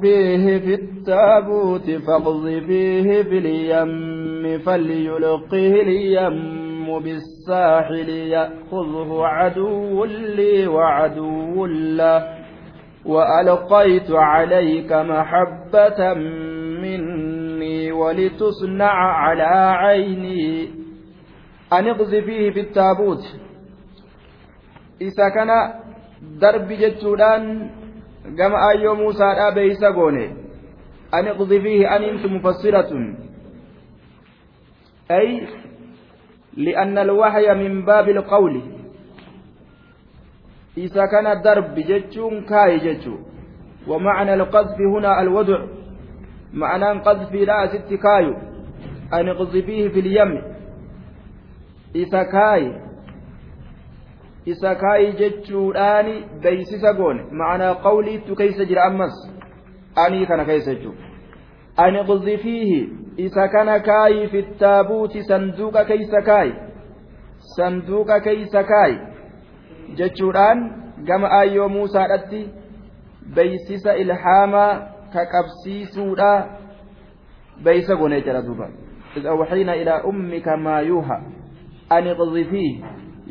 فيه في التابوت فاقذفيه في اليم فليلقه اليم بالساحل يأخذه عدو لي وعدو له. وألقيت عليك محبة مني ولتصنع على عيني. أن اقذفيه في التابوت. إذا كان درب جتشودان gama aayyoo muusaadhaa beeysa goone an iqdifiihi anintu mufassiratun. Ay لأن الوحي من باب القول إذا كان درب جتشون كاي جتشو ومعنى القذف هنا الوضع معنى قذف لا ست كايو أن اقذفيه في اليم إذا كاي isa kaayi jechuudhaani beeysisa goone ma'anaa qawliittu keeysa jira ammas anii kana keessa jechuudha ani qudhifiihi isa kana kaayi fittaabuuti sanduuqa keeysa kaayi sanduuqa keeysa kaayi jechuudhaan gama aayyoo muusaadhatti beeysisa ilhaamaa ka qabsiisuudha beeysa goone jedha duuba إذ أوحينا إلى أمك ما يوحى أن اقذفيه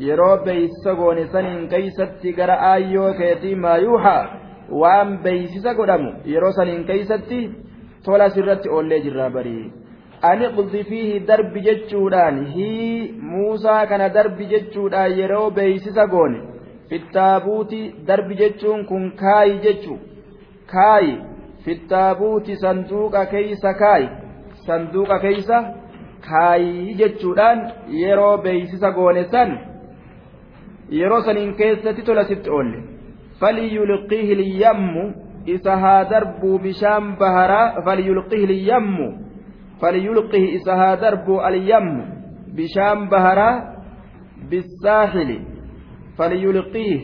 yeroo beeysisa goone saniin keeysatti gara aayyoo keetii maayuuhaa waan beeysisa godhamu yeroo saniin keeysatti tola sirratti oollee jirraa barii ani qudhifiihi darbi jechuudhaan hii muusaa kana darbi jechuudhaan yeroo beeysisa goone fittaabuuti darbi jechuun kun kaayi jechu kaayi fittaabuuti sanduuqa keeysa kaayi. Sanduuqa keeysa kaayi jechuudhaan yeroo beeysisa goone san yeroo saniin keessatti tola sitti oolle falyulqihi lyammu isa haa darbuu bishaan baharaa falyulqihi lyammu falyulqihi isa haa darbuu alyammu bishaan baharaa بالساحل فليلقيه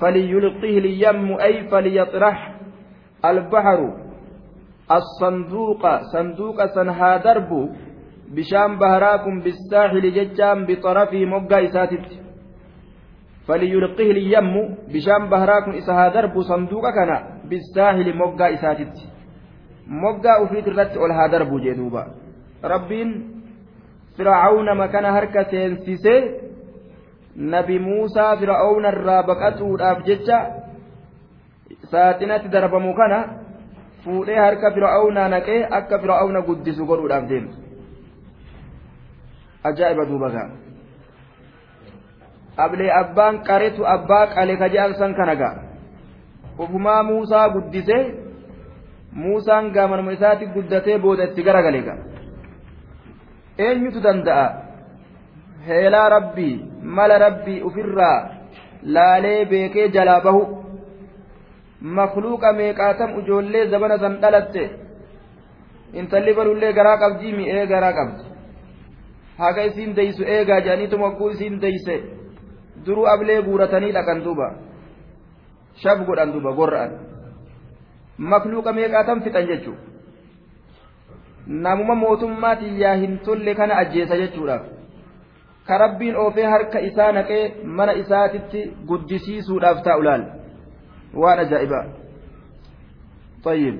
فليلقيه اليم أي فليطرح البحر الصندوق صندوق سنها درب بشام بهراكم بالساحل ججام بطرفه مقا إساتت فليلقه اليم بشام بهراكم إسها درب صندوق كان بالساحل مقا إساتت. مقا أفيت الرت ولها درب جدوبا. ربين فرعون مكان هركة سينسيسي نبي موسى فرعون الرابقة الأفججة saaxinatti darbamu kana fuudhee harka fir'aawnaa naqee akka fir'aawna guddisu godhuudhaaf deemtu ajaa'iba duuba gaa ablee abbaan qaretu abbaa qale ka je'an san kana gaa. Ufumaa muusaa guddisee muusaan gaamanuma isaatti guddatee booda itti garagale gaa. Eenyutu danda'a? Heelaa rabbii mala rabbii ufirraa laalee beekee jalaa bahu. Makluuqa meeqaatam ijoollee zabana san dhalatte? Intalli balullee garaa qabdii mi'ee garaa qabdi. Haga isiin deysu eegaa jedhaniitu mogguu isiin deyse duruu ablee guuratanii dhaqan duuba shab godhan duuba gorra'an makluuqa meeqaatam fixan jechuu namuma mootummaatiin yaa hin tolle kana ajjeesa jechuudhaaf ka rabbiin oofee harka isaa naqee mana isaatitti guddisiisuudhaaf taa'u laal waan ajaa'ibaa طيب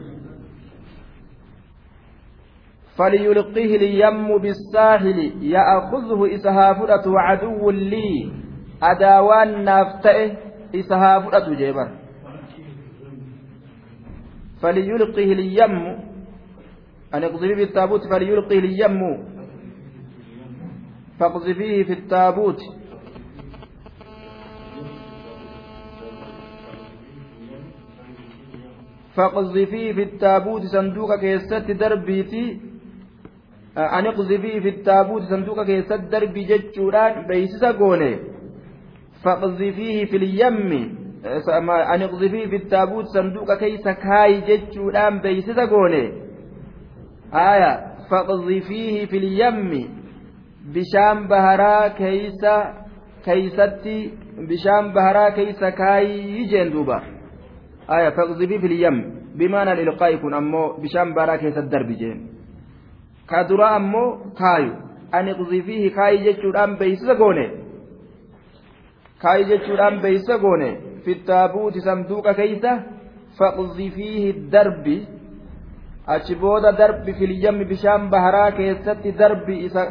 فليلقيه اليم بالساحل يأخذه إسهافرة عدو لي أداوان نافتئه إسهافرة جيبر فليلقيه اليم أن اقذفيه في التابوت فليلقيه اليم فاقذفيه في التابوت فاقذفيه في التابوت صندوق كيست دربيتي أن اقذفيه في التابوت صندوق كيست دربي جتشوران بيسس قوني فاقذفيه في اليم. أن اقذفيه في التابوت صندوق كيس كاي جتشوران بيسس قوني آية فاقذفيه في اليم. بشام بهرا كيس كيستي بشام بهرا كيس كاي جندوبا آية فاقذفي في اليم. بمعنى الإلقاء يكون أمو بشام برا كيس الدرب جين. كدرا أمو كايو. أن اقذفيه كاي جتشوران بيسا قوني كاي جتشوران بيسا قوني في التابوت صندوق كيسة فاقذفيه الدرب achi booda darbi filyammi bishaan baharaa keessatti darbi isa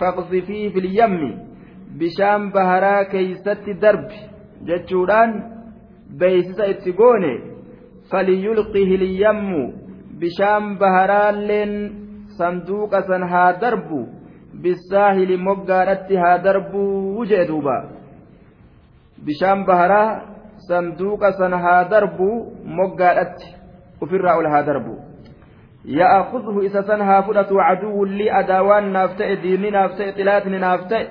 faqsifii filyammi bishaan baharaa keeysatti darbi jechuudhaan beeysisa itti goone falyulqihi lyammu bishaan baharaalleen sanduuqa san haa darbu bisaahili moggaadhatti haa darbuu jee duuba bishaan baharaa sanduuqa san haa darbu moggaadhatti ufirraa ol haa darbu. Ya'akudhu isa san haa fudhatu caduwwun lii adaawaan naaf ta'e diinni naaf ta'e xilaatni naaf ta'e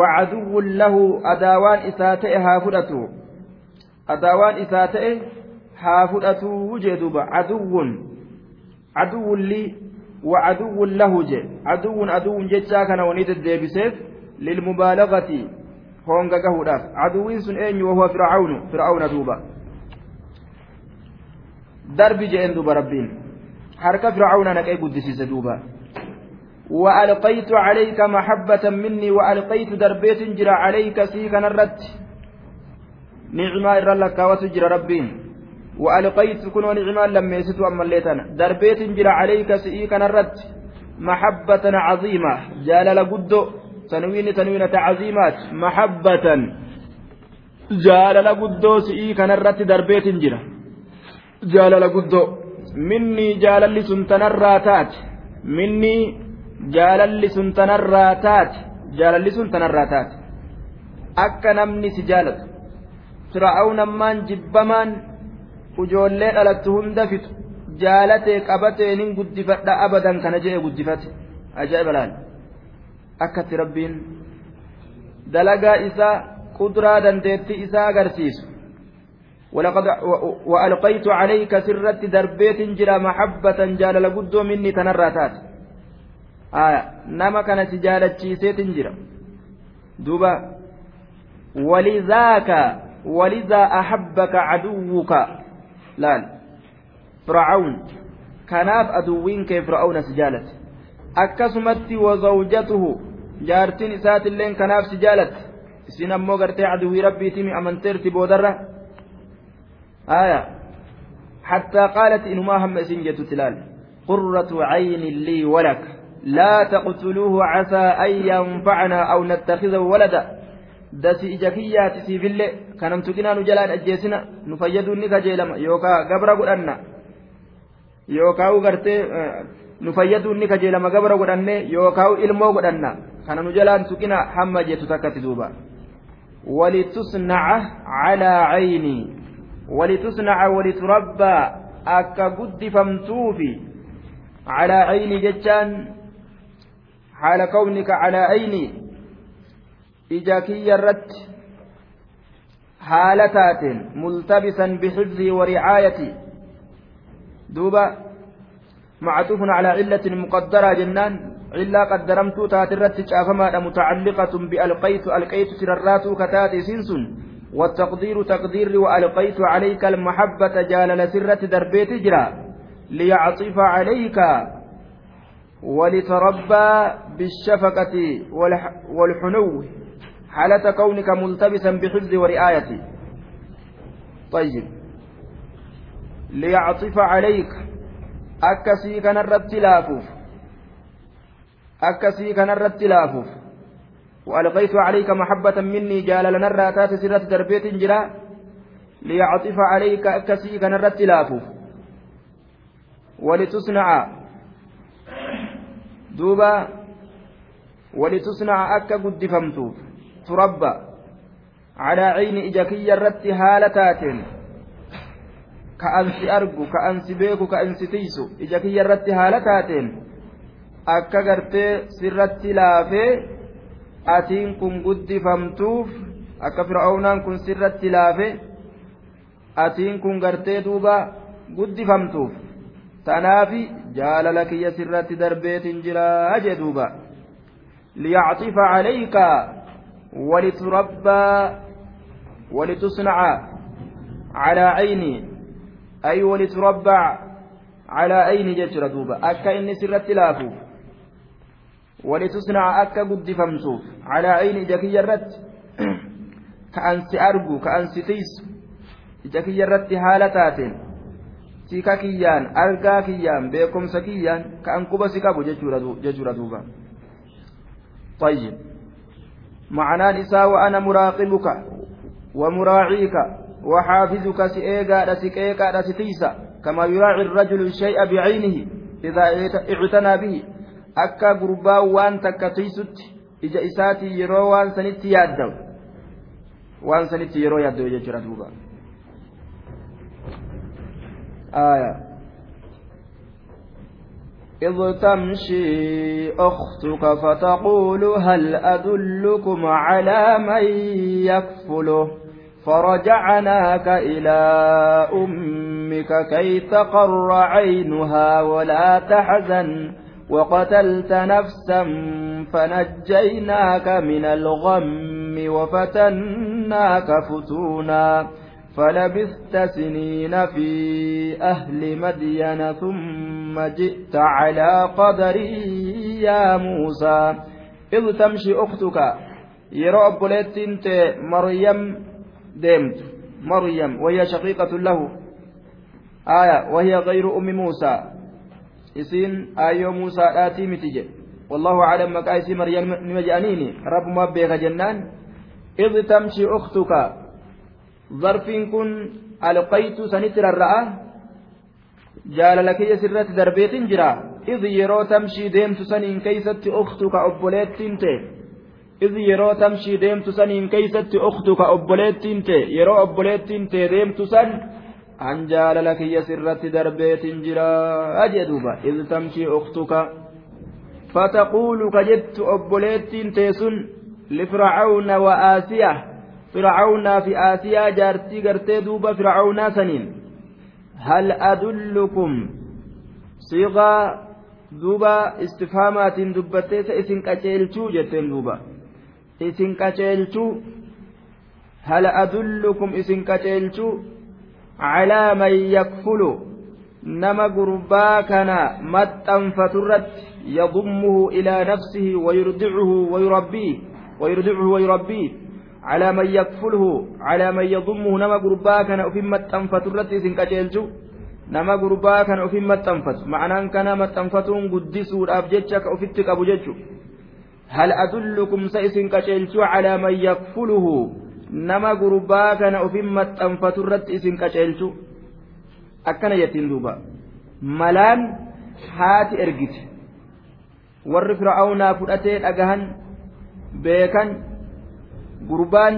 wacaduwwun lahu adaawaan isaa ta'e haa fudhatu. Adaawaan isaa ta'e haa fudhatu jee duuba. Caduwwun caduwwun lahu jee. Caduwwun aduwwun jechaa kana wanii deddeebiseef lilmubaalagati. هونغا قهوداف عدوين سن أين وهو فرعون فرعون دوبا درب جئن دوبا ربين harka fir'aawna naqee guddisiise duuba. وألقيت عليك محبة مني وألقيت دربيت جرى عليك سيك نرت نعمة إرى لك ربين وألقيت كن ونعمة لما يسيت أما الليتنا دربيت جرى عليك سيك نرت محبة عظيمة جال لقد تنوين تنوينة عظيمات محبة جال لقد سيك نرت دربيت جرى جال لقد minni jaalalli sun tanarraa taate minni jaalalli sun tanarraa taate jaalalli sun tanarraa taate akka namni si jaalatu fir'aawu nammaan jibbamaan ujoollee dhalattu hunda fixu jaalatee qabatee nin guddifadha abadan kana jee guddifate ajaa'iba laal akkatti rabbiin dalagaa isaa kuduraa dandeettii isaa agarsiisu. ولقد وألقيت عليك سرت دربيت جرى محبة جال لقدو مني تنراتات آية نما كانت جالت شيسيت جرى دوبا ولذاك ولذا أحبك عدوك لا فرعون كناف أدوين كيف فرعون سجالت akkasumatti wazawjatuhu jaartiin isaatilleen kanaaf si jaalatti isin ammoo gartee aduwii rabbiitimi amanteerti boodarra آية حتى قالت إنما هم سنجة تلال قرة عين لي ولك لا تقتلوه عسى أن ينفعنا أو نتخذه ولدا dasi ija kiyyaati siifillee kanamtu qinaa nu jalaan ajjeesina nu fayyaduu ni kajeelama yookaa gabra godhanna yookaa gartee nu fayyaduu ni kajeelama jalaan tuqina hamma jettu takkatti duuba. Walitusnaca calaa caynii ولتصنع ولتربى أكا قد فمتوفي على عيني جتان حال كونك على عيني إجاكي الرت حالتات ملتبسا بحفظي ورعايتي دوبا معطوف على علة إلا قدرمت تاترت شافما متعلقة بألقيت ألقيت سررات كتاتي سنسن. والتقدير تقدير وألقيت عليك المحبة جال سرة دربيت جرا. ليعطف عليك ولتربى بالشفقة والحنو. حالة كونك ملتبسا بحفظ ورعاية طيب. ليعطف عليك. أكسي كان الرتلافوف أكسي كان الرتلافوف وألقيت عليك محبة مني جال لنا الراتات سرة دربيت جرا ليعطف عليك أكسي كان الرتلاف ولتصنع دوبا ولتصنع أكا قد فمتوف تربى على عين إجاكي الرت هالتات كأنسي أرجو كأنسي بيكو كأنسي تيسو إجاكي الرت هالتات akka gartee sirratti laafee atiin kun guddifamtuuf akka fir'aawnaan kun sirratti laafee atiin kun gartee duuba guddifamtuuf. Tanaafi jaalala kiyya sirratti darbeetin jiraa jee duuba. Liyacxifa calayka waliturabbaa walitusnaca calaa cayni ay waliturabbac calaa ayni jechuudha duuba. Akka inni sirratti laafuuf. ولتصنع أكا قد فمسوف على عين جكي الرت كأنس أرجو كأنس تيس. جكي الرت هالتات kiyyaan argaa kiyyaan beekumsa kiyyaan ka'an quba si qabu jechuudha duuba طيب. معنى نساء وأنا مراقبك ومراعيك وحافظك سئيقا سكيكا ستيسا كما يراعي الرجل الشيء بعينه إذا اعتنى به. أكا قربا وان تكتيست إجا إساتي يرو وان سنتي يادو وان سنتي يرو يادو يجرى دوبا آية إذ تمشي أختك فتقول هل أدلكم على من يكفله فرجعناك إلى أمك كي تقر عينها ولا تحزن وقتلت نفسا فنجيناك من الغم وفتناك فتونا فلبثت سنين في أهل مدين ثم جئت على قدري يا موسى. إذ تمشي أختك. يرى أبوليت مريم ديمت. مريم وهي شقيقة له. آية وهي غير أم موسى. إسين آيو موسى آتي متجه والله أعلم مكايس مريم نمجأنيني رب ما بيغ جنان إذ تمشي أختك zarfiin kun alqaytu sanitti rarra'a jaalala kiyya sirratti darbeetin jira idh yeroo tamshii deemtu saniin keeysatti uktuka obboleettiin ta'e yeroo tamshii deemtu saniin keeysatti uktuka obboleettiin ta'e yeroo obboleettiin ta'e deemtu san an jaalala kiyya sirratti darbeetin jira jedhuuba idh tamshii uktuka فتقول كجدت أبوليتين تيسن لفرعون وآسيه fircawnaa fi aasiyaa jaartii gartee duuba fircawnaa saniin hal adullukum siiqaa duuba istifhaamaatiin dubbatteessa isin qaceelchuu jetteen duuba isin qaceelchuu hal adullukum isin qaceelchuu calaa man yakfulu nama gurbaa kana maxxanfatu irratti yadummuhu ilaa nafsihi wayurdicuhu wayurabbiih wayurdicuhu wayurabbiih calaa man yakfulhu calaa man yadummuhu nama gurbaa kana ufin maxxanfatu irratti isin qaceelchu nama gurbaa kana ufin maxxanfatu macnaan kana maxxanfatuun guddisuudhaaf jecha ka ufitti qabu jechu hal adullukum sa isin qaceelchuu calaa man yakfuluhu نما قربا كان أفين متنفت الرتي سن كجيلجو أكنا يتين دوبا ملان haati ergite warri fir'aawnaa fudhatee dhagahan beekan gurbaan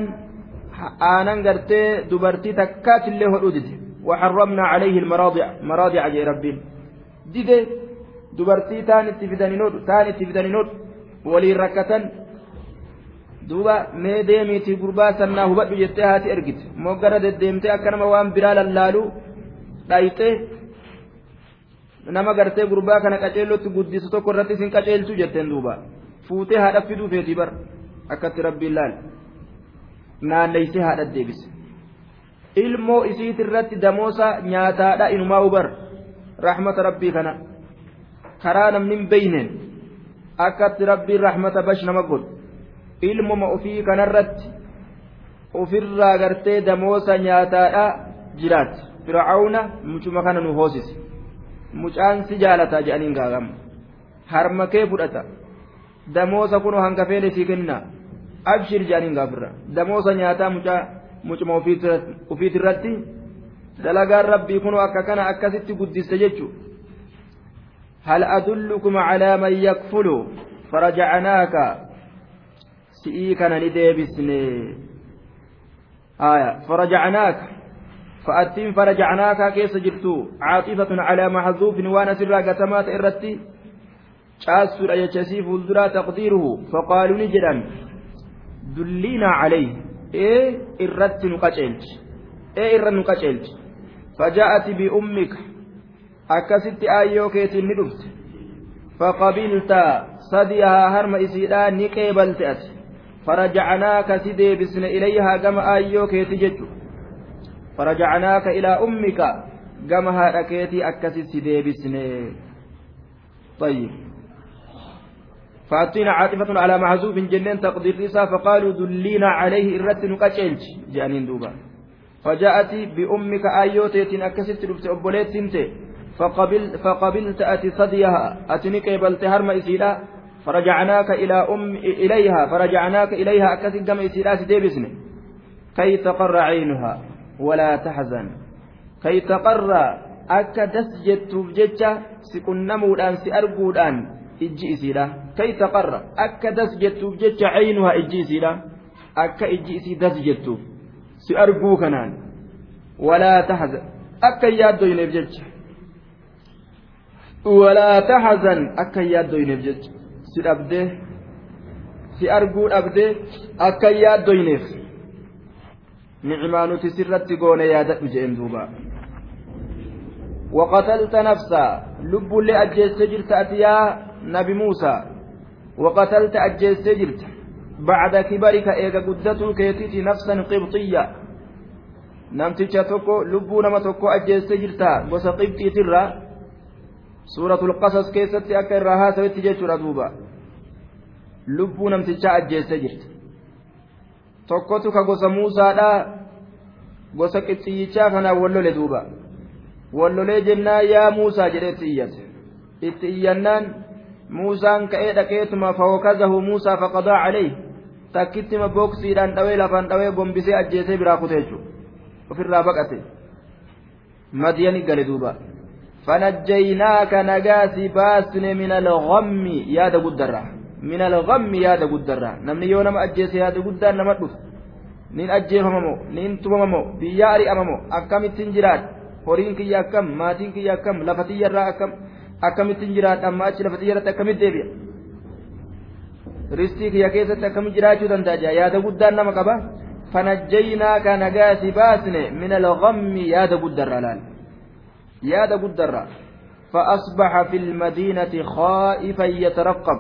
aanan gartee dubartii takkaatillee hodhuu dide وحرمنا عليه المراضع مراضع جاء ربين دide dubartii taan itti fidaniinodhu taan itti fidaniinodhu waliin rakkatan duuba mee deemiitii gurbaa sannaa hubadhu jettee haati ergite. Moo gara deddeemtee akka nama waan biraa lallaaluu dhayxee nama gartee gurbaa kana qaceellotti guddisu tokko irratti isin qaceelchuu jetteen duuba. Fuutee haadha fiduu feetii bar. Akkatti rabbiin laal. Naanneysee haadha deebise. Ilmoo isiit irratti damoosa nyaataadha inumaa ubar rahmata rabbii kana. Karaa namni hin beeyneen akkatti rabbiin rahmata bash nama godhu ilmoma ofii kanarratti ofirraa gartee damoosa nyaataadha jiraatti fir'aawna mucuma kana nu hoosise mucaan si jaalataa jedhaniin gaagama harma kee fudhata damoosa kunoo hangafeen isii kennaa abshir jedhaniin gaafirra damoosa nyaataa mucaa mucuma ofiit irratti dalagaan rabbii kunoo akka kana akkasitti guddiste jechu هل أدلكم على من يكفل فرجعناك si'ii kana ni deebisne. Farajacnaaka fa'attiin farajacnaakaa keessa jirtu. Caaxifatun calaa maxzuufin waan asirraa gatamaa irratti caassuudha jecha isii fuulduraa taqdiiruhu. Faqaaluu ni jedhan dulliinaa calayhi ee irratti nu qaceelchi. Ee irra nu qaceelchi. Fajaa'ati bi'ummika akkasitti aayyoo keetiin ni dhufte. Faqabilta sadi'ahaa harma isiidhaa ni qeebalte ati. فرجعناك سيدي بسن إليها كما آيو كيت ججو. فرجعناك إلى أمك كما هركيتي أكست سيدي بسن. طيب. فأتينا عاطفة على محذوف جنين تقدير رسا فقالوا دلينا عليه إرت نقشلج جانين دوبا. فجاءت بأمك آيوتيت أكست لبت أبوليت فقبل فقبلت أتي صديها. أتنك بلت هرم إسيلا فرجعناك إلى أم إليها فرجعناك إليها قم إسيلا سديبسني كي تقر عينها ولا تحزن كي تقر jecha si qunnamuudhaan si arguudhaan ijji isiidha kay taqarra akka das jettuuf jecha caynuhaa ijji isiidha akka ijji isii das jettuuf si arguu kanaan walaa tahzan akka yaaddoyneef jecha walaa tahzan akka yaaddoyneef jecha si dhabdee si arguu dhabdee akka yaaddoyneef nicmaa nuti sirratti goone yaadadhu jeen duuba وقتلت نفسا لب لأجيس جرت أتيا نبي موسى وقتلت أجيس جرت بعد كبرك إيجا قدتو كيتيتي نفسا قبطية namticha tokko lubbuu nama tokko ajjeessee jirta gosa qibxiitirra suuratul qasas keessatti akka irraa haasawetti jechuudha duuba lubbuu namtichaa ajjeessee jirti tokkotu ka gosa muusaadha gosa qibxiyyichaa kanaan wallole duuba wallolee jennaa yaa muusaa jedheetti iyyate itti iyyannaan muusaan ka'ee dhaqeetuma fawakazahu muusaa faqadaa calayh takkittima booksiidhaan dhawee lafaan dhawee gombisee ajjeesee biraa kute jechuudha ofirraa baqate madiyani gale duuba fanajjaynaaka nagaasi baasne min alghammi yaada guddarraa min alghammi yaada guddarraa namni yoo nama ajjeese yaada guddaan nama dhufe nin ajjeefamamoo nin tumamamoo biyyaa ari'amamoo akkamittiin jiraadha horiin kiyya akkam maatiin kiyya akkam lafa tiyyarraa akkam akkamittiin jiraadha amma achi lafa tiyyarratti akkamitti deebi'a ristii kiyya keessatti akkamitti jiraachuu danda'a yaada guddaan nama qaba fanajjaynaaka nagaasi baasne min alghammi yaada guddarra laal yaada guddarra فأصبح في المدينة خائفا يترقب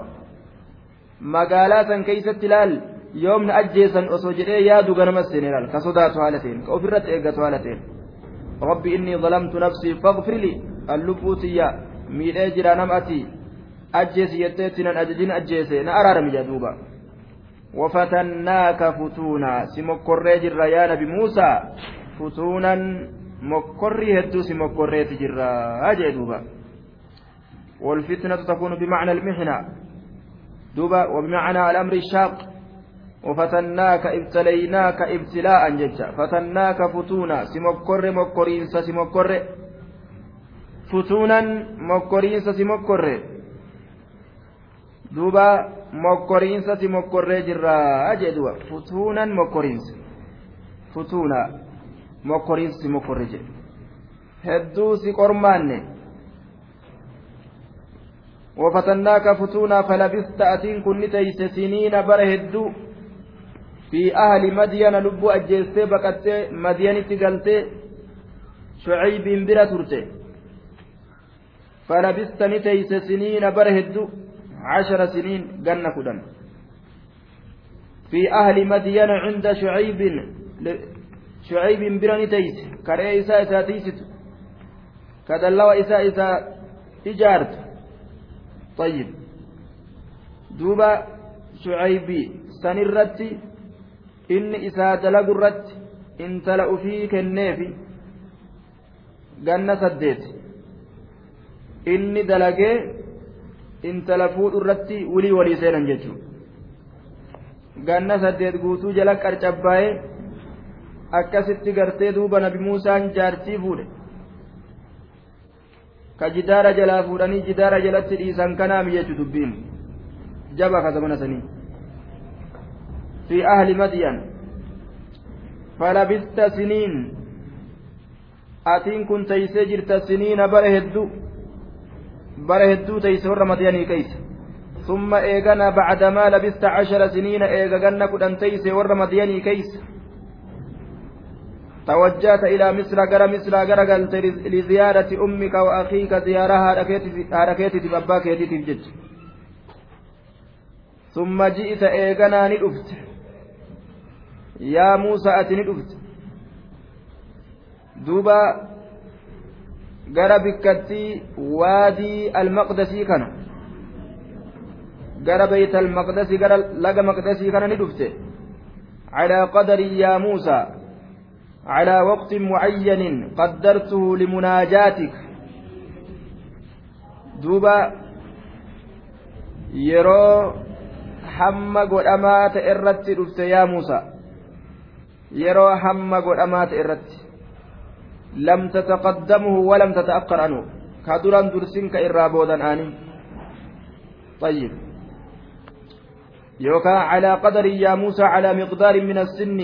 مقالات كيست لال يوم أجيسا أسوجري يا دوغان مسنين كصدات هالتين كأفرت إيقات هالتين ربي إني ظلمت نفسي فاغفر لي اللبوتية ميلي جرى نمأتي أجيس يتيتنا أجدين أجيس نأرار مجدوبا وفتناك فتونا سمكري جرى يا نبي موسى فتونا مكري هدو سمكري تجرى أجدوبا والفتنة تكون بمعنى المحنة دوبا وبمعنى الأمر الشاق وفتناك ابتليناك ابتلاء ججا فتناك فتونا سمكر مكرينسا سمكر فتونا مكرينسا سمكر دوبا مكرينسا سمكر جرا أجدوا فتونا مكرينسا فتونا مكرينسا سمكر جرا hedduu si qormaanne وفتناك فتونا فلبثت أتين كن تيس سنين بر هدو في أهل مدين لبو أجيستي بقتي مدين تقلتي شعيب برا ترتي فلبستني تيس سنين برهد عشر سنين قلنا كدن في أهل مدين عند شعيب شعيب برا تيس كري إساء إساء تيست كدلوا إساء إساء إجارت طيب دوبا شعيبي سنرتي inni isaa dalagu irratti intala ufii kenneefi ganna saddeet inni dalagee intala fuudhu irratti wulii walii seenan jechuudha ganna saddeet guutuu jala qarcabbaa'ee akkasitti gartee duuba nabi muusaan jaartii fuudhe ka jidaara jalaa fuudhanii jidaara jalatti dhiisan kanaami jechu dubbiin. Jaba kasamana sanii. في أهل مدين فلبثت سنين أتين كنت تيسجرت سنين برهدو برهدو تيسور مديني كيس ثم إيغنا بعدما لبثت عشر سنين إيغنا كدن تيس ور مديني كيس توجهت إلى مصر غرا مصر غرا قلت لزيارة أمك وأخيك زيارة حركتي باباك يدي تفجج ثم جئت إيغنا ندفت ati ni dhufte duuba gara bikkattii waadii almaqdasii kana gara beeyt almaqdasii gara laga maqdasii kana ni dhufte calaa qadarii yaa muusaa على وقت معين قدرته لمناجاتك دوبا يرو irratti dhufte yaa Muusaa yeroo hamma godhamaa ta'e irratti lam tataqaddamuhu walam tata'akkar anhu ka duran dursin ka irraa boodan aani طيب يوكا على قدر يا موسى على مقدار من السن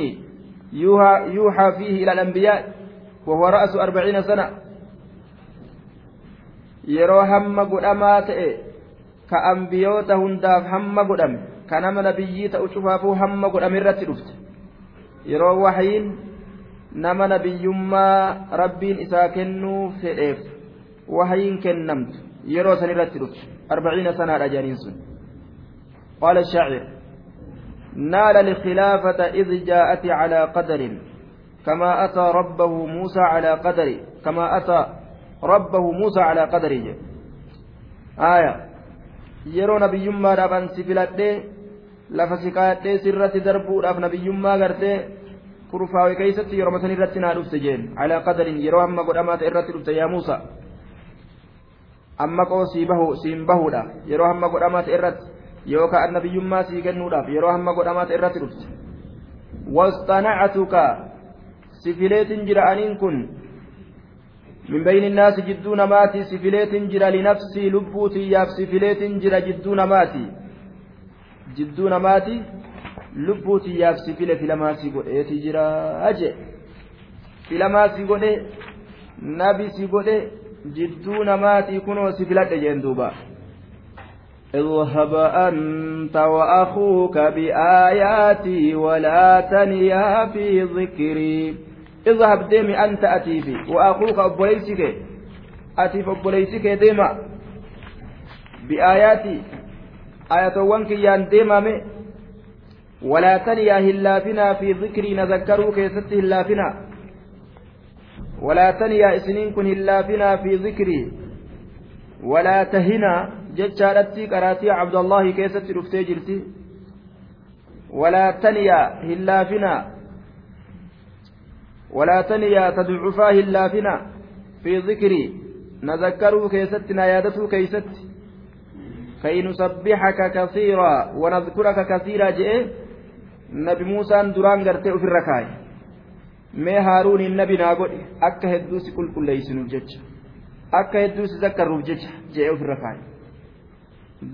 يوحى, يوحى فيه إلى الأنبياء وهو رأس أربعين سنة yeroo hamma godhamaa ta'e ka ambiyoota hundaaf hamma godhame ka nama nabiyyii ta'u cufaafuu hamma godhame irratti dhufte yeroo wahayiin nama nabiyyummaa rabbiin isaa kennuu fedheef wahayiin kennamtu yeroo san irratti dhufte arbaciina sanaadha jedhaniin sun qaala shaacir نال الخلافة إذ جاءت على قدر كما أتى ربه موسى على قدر كما أتى ربه موسى على قدره آية si filadhee lafa si kaadhee sirratti darbuudhaaf nabiyyummaa gartee kurfaawe keeysatti yeroo masan irratti naa dhufte jeen calaa qadarin yeroo hamma godhamaa ta'e irratti dhufte yaa muusa amma qoo siin bahuudha yeroo hamma godhamaa ta'e irratti yookaan annabiyyummaa sii kennuudhaaf yeroo hamma godhamaata irratti dhufte wasxanacatuka sifileetin jira aniin kun min bayni naasi jidduu namaati sifileetin jira linafsii lubbuu tiyyaaf sifileetin jira jidduu namaati. Jidduu namaati lubbuu tiyyaaf sifile filamaasii godheeti jira aje. Filamaasii godhe nabisi godhe jidduu namaati kunoo sifiladhe jeen duubaa اذهب أنت وأخوك بآياتي ولا تنيا في ذكري. اذهب ديمي أنت أتيفي وأخوك أبوليسك أتيف أبوليسك ديما. بآياتي. آياتوانك يان ديما ولا تنيا هلافنا في ذكري. نذكروا كيست هلافنا. ولا تنيا إسنين كن هلافنا في ذكري. ولا تهنا. جتشارتي قراتي عبد الله كيست رفتي جرتي ولا تنيا هلافنا ولا تنيا تدعفاه اللافنا في ذكري نذكروا كيستنا يادته كيست كي نسبحك كثيرا ونذكرك كثيرا جئ نبي موسى دران غرتي في الركاي mee haaruun nabi naa godhe. Akka hedduu si qulqulleeysinuuf jecha. Akka hedduu si zakkaruuf jecha jee ofirra kaaye.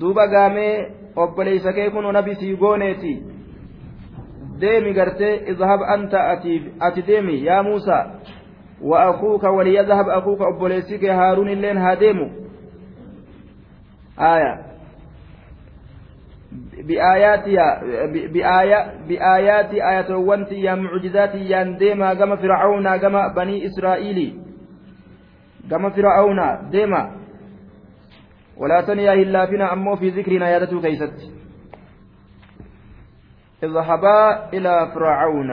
Duuba gaamee obboleeysa kee kun nabi sii gooneeti deemi gartee izhab anta ati deemi yaa muusaa wa akuuka waliyadhab akuuka obboleessi kee haaruun illeen haa deemu aya بآيات آيات وانتي يا معجزات يا ديما كما فرعون كما بني إسرائيل كما فرعون ديما ولا تنيا إلا فينا أمو في ذكرنا يادته كيست. اذهبا إلى فرعون.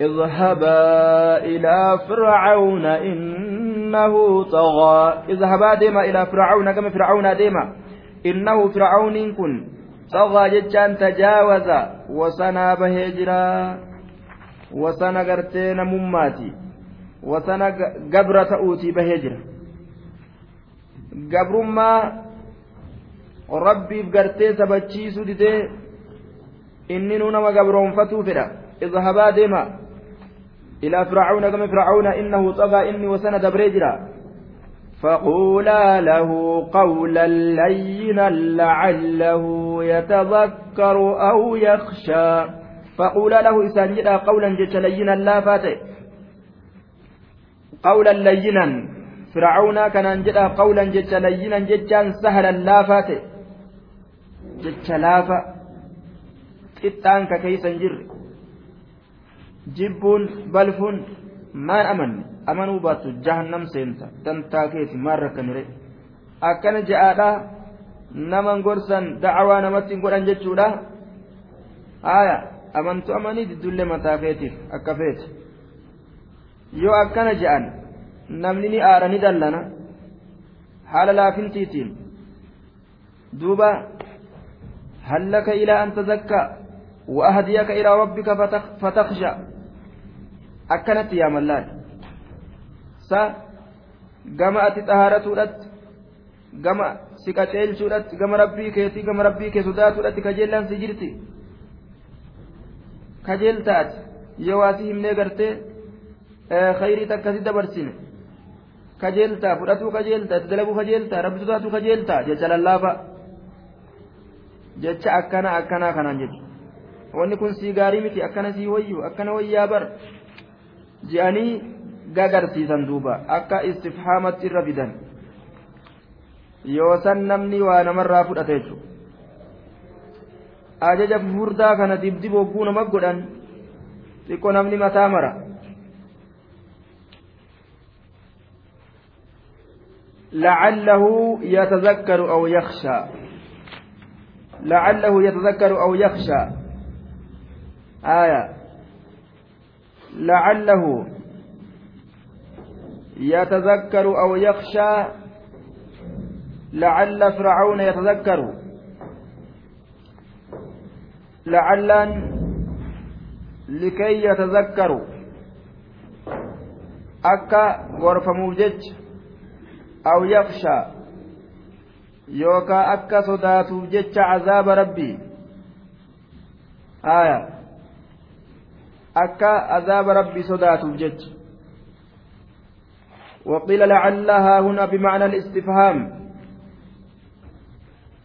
اذهبا إلى فرعون إنه طغى. اذهبا ديما إلى فرعون كما فرعون ديما. إنه فرعون كن. طغى جتان تجاوز وسنا بهجرا وسنا قرتين مماتي. وسنا قبرة أوتي بهجرا قبرما rabbiif gartee sabachiisuu didee inni nu nama gabroonfatuu fedha idhabaa deema ilaa fircauna gama fircauna innahu xagaa inni wasana dabree jira فقولا له قولا لينا لعله يتذكر أو يخشى فقولا له إسان قولا جدا لينا لا فاتي قولا لينا fir'aawnaa kanaan jedhaa qawlan jecha layyinan jechaan sahalan laafaa ta'e. Jecha laafa xixxaanka keeysa hin jirre. Jibbuun balfuun maan amanne. Amanuu baattu jahannam seenta. Dantaa keeti maan rakkanire akkana ja'aadhaa naman gorsan dacawaa namatti hin godhan jechuudha. Haaya amantu amanii diddullee mataa keetiif akka feete. Yoo akkana je'an namni ni aara ni dallana haala laafintiitiin duuba هل لك إلى أن تزكى وأهديك إلى ربك فتخشى akkanatti yaamallaan sa gama ati xahaaratuudhatti gama si qaceelchuudhatti gama rabbii keetii gama rabbii kee sodaatuudhatti kajeellaan si jirti kajeeltaati yoo waasi himnee gartee khayrii takkasi dabarsine kajeeltaa fudhatuu kajeeltaa itti dalaguu kajeeltaa rabbi sodaatuu kajeeltaa jecha lallaafa. Jecha akkana akkanaa kanaan jedhu wanni kun sii gaarii miti akkana sii wayyu akkana wayyaa bar je'anii gagarsiisan duuba akka istifhaamatti irra fidan. Yoo san namni waa namarraa fudhate jechuudha ajaja furdaa kana dibdib hogguu nama godhan xiqqoo namni mataa mara لعله يتذكر أو يخشى. لعله يتذكر أو يخشى. آية. لعله يتذكر أو يخشى. لعل فرعون يتذكر. لعلا لكي يتذكروا أكا غرفموف جج. أو يخشى يوكا أكا صداتوف جج عذاب ربي. آية. أكا عذاب ربي صداتوف جج وقيل لعلها هنا بمعنى الاستفهام.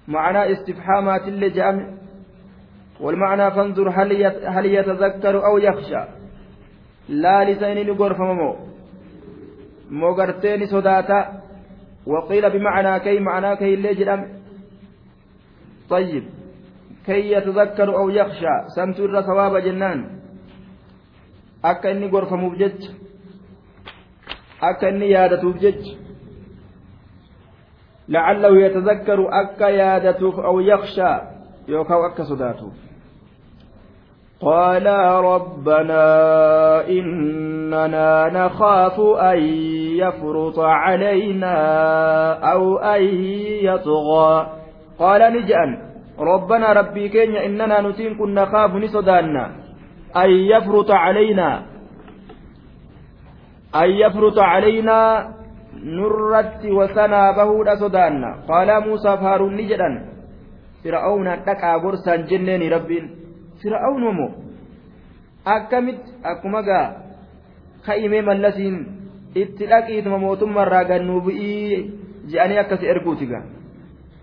معنى استفهامات اللي جاء والمعنى فانظر هل يتذكر أو يخشى. لا لسان غرف مو موغرتين صداتا. وقيل بمعنى كي معنى كي اللي جرم طيب. كي يتذكر أو يخشى. سنتر ثواب جنان. akka inni gorfamuuf jecha akka inni yaadatuuf jecha لعله يتذكر أكا يادته أو يخشى. يوكاو أكا صداته قال ربنا إننا نخاف أن يفرط علينا أو أن يطغى. قال نجأن. ربنا ربي كينيا إننا نتين كنا نخاف نصدانا أن يفرط علينا. أن يفرط علينا نرت وسنا بهود صدانا قال موسى فارون نجدا فرعون دقا غرسا جنين ربين fir'aawun moo akkamitti akkuma gaa ka'imee mallasiin itti dhaqiituma mootummaarraa gannuu bu'ii je'anii akkasi erguuti gaa?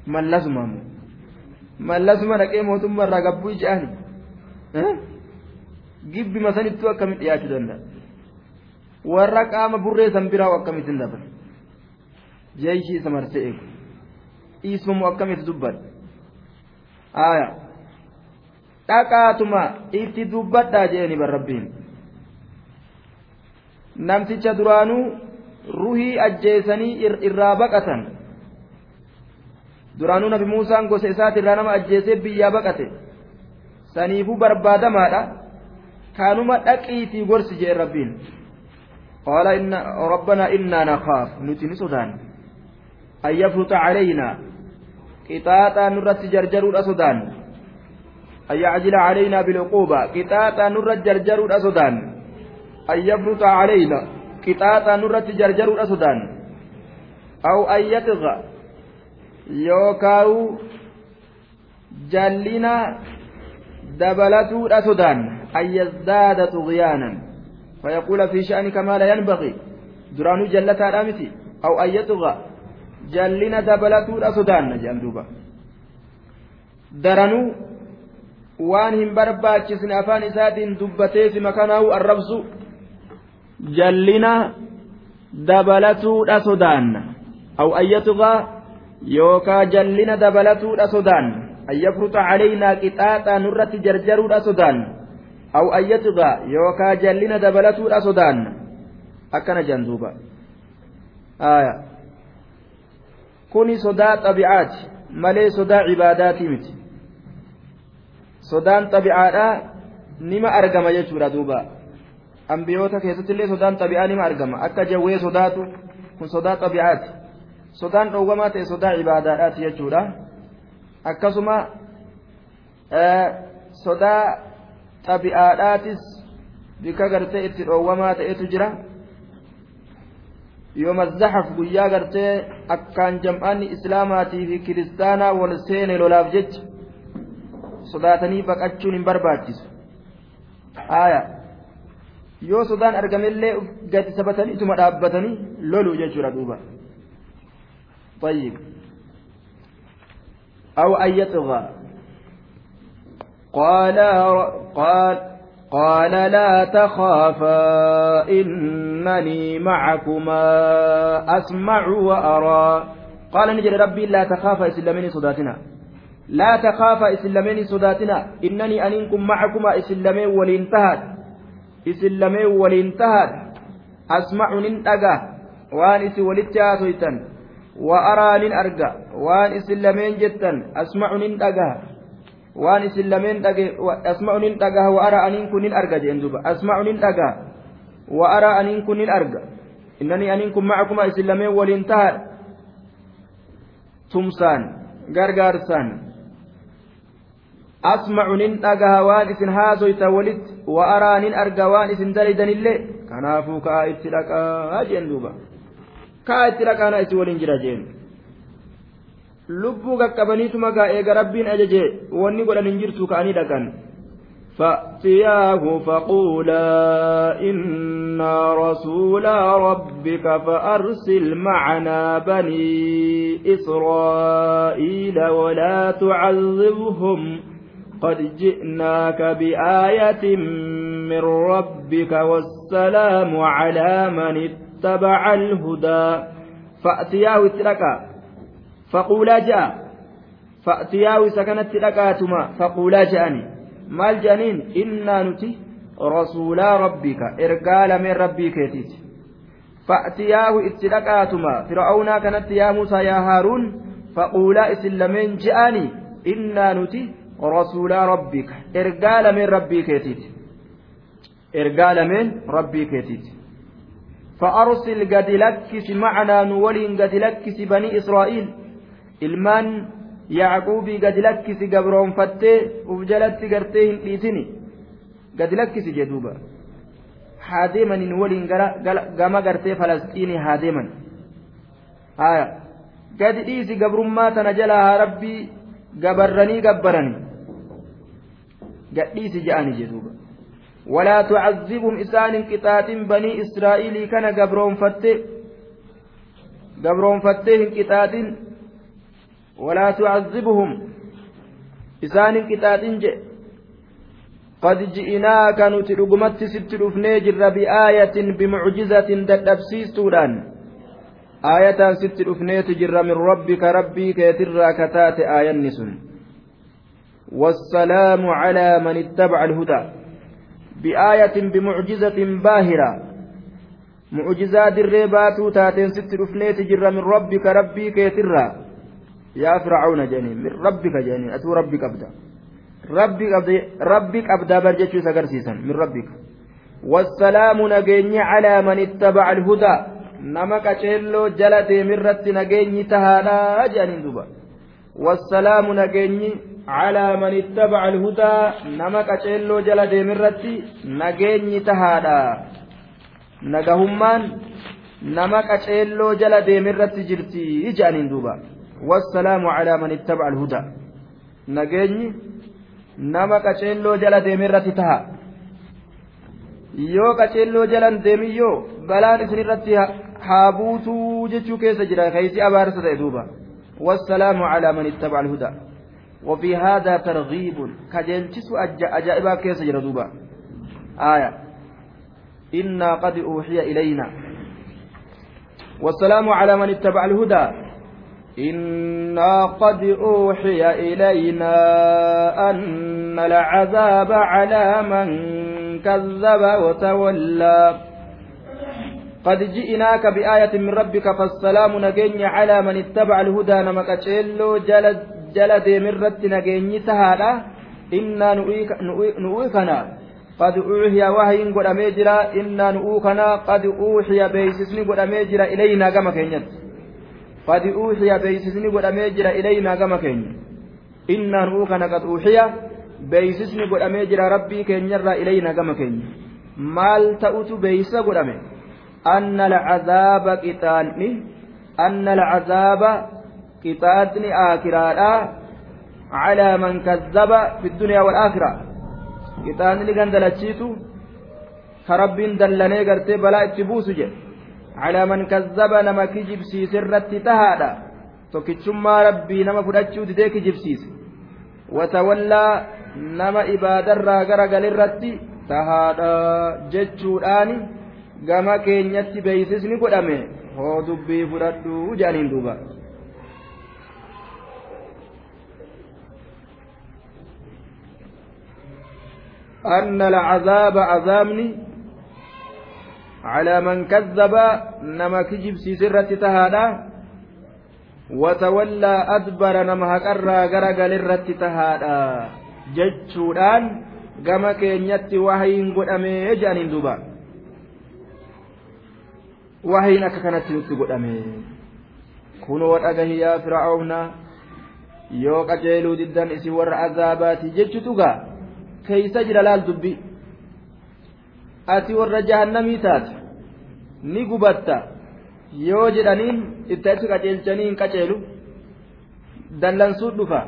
Mallasuma moo? Mallasuma dhaqee mootummaarraa gabbuu je'ani gibbima sanittuu akkamitti dhiyaachuu danda'a? Warra qaama burree san biraa akkamittiin daban jeeshii isa marsee eegu. Dhiismamoo akkamitti aayaa. dhaqaatuma itti dubbadhaa jedhani barrabbiin. Namticha duraanuu ruhii ajjeesanii irraa baqatan. Duraanuu nabi muusaan gosa isaati irraa nama ajjeesee biyyaa baqate. Saniifuu barbaadamaadha. Kaanuma dhaqiitii gorsi jedhe rabbiin. Qaala inna rabbanaa innaa nakaaf nuti ni sodaanne an yafruta calaynaa. Qixaaxaa nurratti jarjaruudha sodaanne أن يعجل علينا بالعقوبة. قطاطا نرت جرجر الأسودان. أن يفرط علينا. قطاطا نرت جرجر الأسودان. أو أن يطغى يوكاو جلنا دبلتو الأسودان. أن يزداد طغيانا. فيقول في شأنك ما لا ينبغي. درانو جلتا الأمتي أو أن يطغى جلنا دبلتو الأسودان. جندوبا درنو waan hin barbaachisne afaan isaatiin dubbateefi makanaahu arrabsu jallina dabalatuudha sodaanna aw ayyatugaa yookaa jallina dabalatuudha sodaanna an yafruxa calaynaa qixaaxaa nurratti jarjaruudha sodaanna aw ayyatugaa yookaa jallina dabalatuudha sodaanna akkana jan duuba kuni sodaa xabicaati malee sodaa cibaadaatii miti sodaan xabi'aadhaa nima argama jechuudha duuba ambiyoota keessatti illee sodaan xabi'aa nima argama akka jawwee sodaatu kun sodaa xabi'aati sodaan dhoowwamaa ta'e sodaa ibaadaadhaati jechuudha akkasuma sodaa xabi'aadhaatis bika gartee itti dhoowwamaa ta'etu jira yooma zaxaf guyyaa gartee akkaan jam'aanni islaamaatii fi kiristaanaa wal seene lolaaf jecha sodaatanii baqachuun hin barbaachisu aya yoo sodaan argamellee gadi sabataniituma dhaabbatanii loluu jechuudha duuba طيب أو أن يطغى قال قال قال لا تخافا إنني معكما أسمع وأرى قال نجد ربي لا تخافا إسلامين صداتنا لا تخافا إسلامين صداتنا. إنني أنكم معكما إسلامين ولانتهت إسلامين ولانتهت أسمع ننتقى وان إسي ولتياتيتا وأرى ننأرقى وان إسلامين جتا أسمع ننتقى waan isin lameen dhage asma'u nin dhagaha wa ara aniin kun nin arga jeen duba asma'u nin dhagaha wa ara asma'u nin dhagaha waan isin haasoyta walitti wa araa nin arga waan isin dalidanillee kanaafuu kaa itti dhaqaa jeen duba kaa itti dhaqaana isin waliin jira jeen lubbuu qaqqabaniituma gaa eega rabbiin ajaje wanni godhan hin jirtu ka'anii dhaqan فأتياه فقولا إنا رسولا ربك فأرسل معنا بني إسرائيل ولا تعذبهم قد جئناك بآية من ربك والسلام على من اتبع الهدى فأتياه اتلكا faquulaa ja'a fa'tiyaawi isa kanatti dhaqaatuma faquulaa ja'ani maal ja'aniin innaa nuti rasuulaa rabbika ergaa lameen rabbii keetiiti fa'tiyaahu itti dhaqaatuma fir'aawnaa kanatti yaa muusaa yaa haaruun faquulaa isin lameen ja'ani innaa nuti rasuulaa rabbika ergaa lameen rabbii keetiiti ergaa lameen rabbii keetiiti فأرسل قد لكس معنا نولين قد لكس بني إسرائيل ilmaan yaaquubii gadi lakkisi gabroonfattee uf jalatti gartee hin dhiisini gadi lakkisi jedhuuba haa deemanin waliin gama gartee falasxiinii haa deeman haya gadi dhiisi gabrummaa tana jalaa haa rabbii gabarranii gabbarani gadhiisi je'ani jedhuuba ولا تعذبهم إسان انقطاع بني إسرائيل كان قبرون فتة قبرون فتة انقطاع ولا تعذبهم إسان قطاطين جئ قد جئناك نتلقمت ست رفنيجر بآية بمعجزة ددبسيستودان آية ست رفنيت جر من ربك ربي كيترى كتات آية نسن والسلام على من اتبع الهدى بآية بمعجزة باهرة معجزات الريبات تاتين ست رفنيت جر من ربك ربي كيترى yaa fircauna jedhanii min rabbika jedhanii atuu rabbi qabda rabbi qabdaa bar jechuu isa agarsiisan min rabbika wassalaamu nageenyi calaa man ittabaca alhudaa nama qaceelloo jala deemirratti nageenyi tahaadha jedhaniin duba wassalaamu nageenyi calaa man ittabaca alhudaa nama qaceelloo jala deemirratti nageenyi tahaadha nagahummaan nama qaceelloo jala deemirratti jirti jedhaniin duuba والسلام على من اتبع الهدى نجيني nama qaceelloo jala deemerratti taha yoo qaceelloo jalan deemiyyoo balaan isinirratti haa buutuu jechuu keessa jira. Kaysi abaarsa ta'e duuba. والسلام على من اتبع الهدى وفي هذا ترغيب كجلتس أجائبا كيس جردوبا آية إنا قد أوحي إلينا والسلام على من اتبع الهدى إنا قد أوحي إلينا أن العذاب على من كذب وتولى قد جئناك بآية من ربك فالسلام نجيني على من اتبع الهدى نمك تشيلو جلد جلد من رد نجيني تهالا إنا نؤيكنا قد أوحي وهي قد أميجرا إنا نؤيكنا قد أوحي بيسسني قد أميجرا إلينا كما كينيت قد أوحي بيسسني قد أميجر إلينا كما كين إنا نوكنا قد أوحي بيسسني قد أميجر ربي كين يرى إلينا كما كين maal ta'utu beeysa godhame أن العذاب قتال أن العذاب قتال آكرا على من كذب في الدنيا والآخرة قتال لقد دلتشيتو كرب دلني قرتي بلا اتبوس على من كذب نما كجبسي سرت تهادا tokkichummaa rabbii nama fudhachuu didee kijibsiise watawallaa nama ibaadarraa gara galirratti tahaadha jechuudhaani gama keenyatti beeysisni godhame hoo dubbii fudhadhu jedhaniin duuba أن العذاب عذابني على من كذب نما كجب سيسرة تهادا وتولى أدبر نما هكرا غرق للرة تهادا جتشودان gama keenyatti wahayin godhamee jedhaniin duuba Wahayin akka kanatti nutti godhame. Kunoo dhagahi yaa fir'aawna yoo qajeeluu diddan isin warra azaabaati jechutu gaa keeysa jira laal dubbi? Ati warra jahannamii taate ni gubatta. Yoo jedhaniin itti achi qaceelchanii hin qaceelu dallansuu dhufa.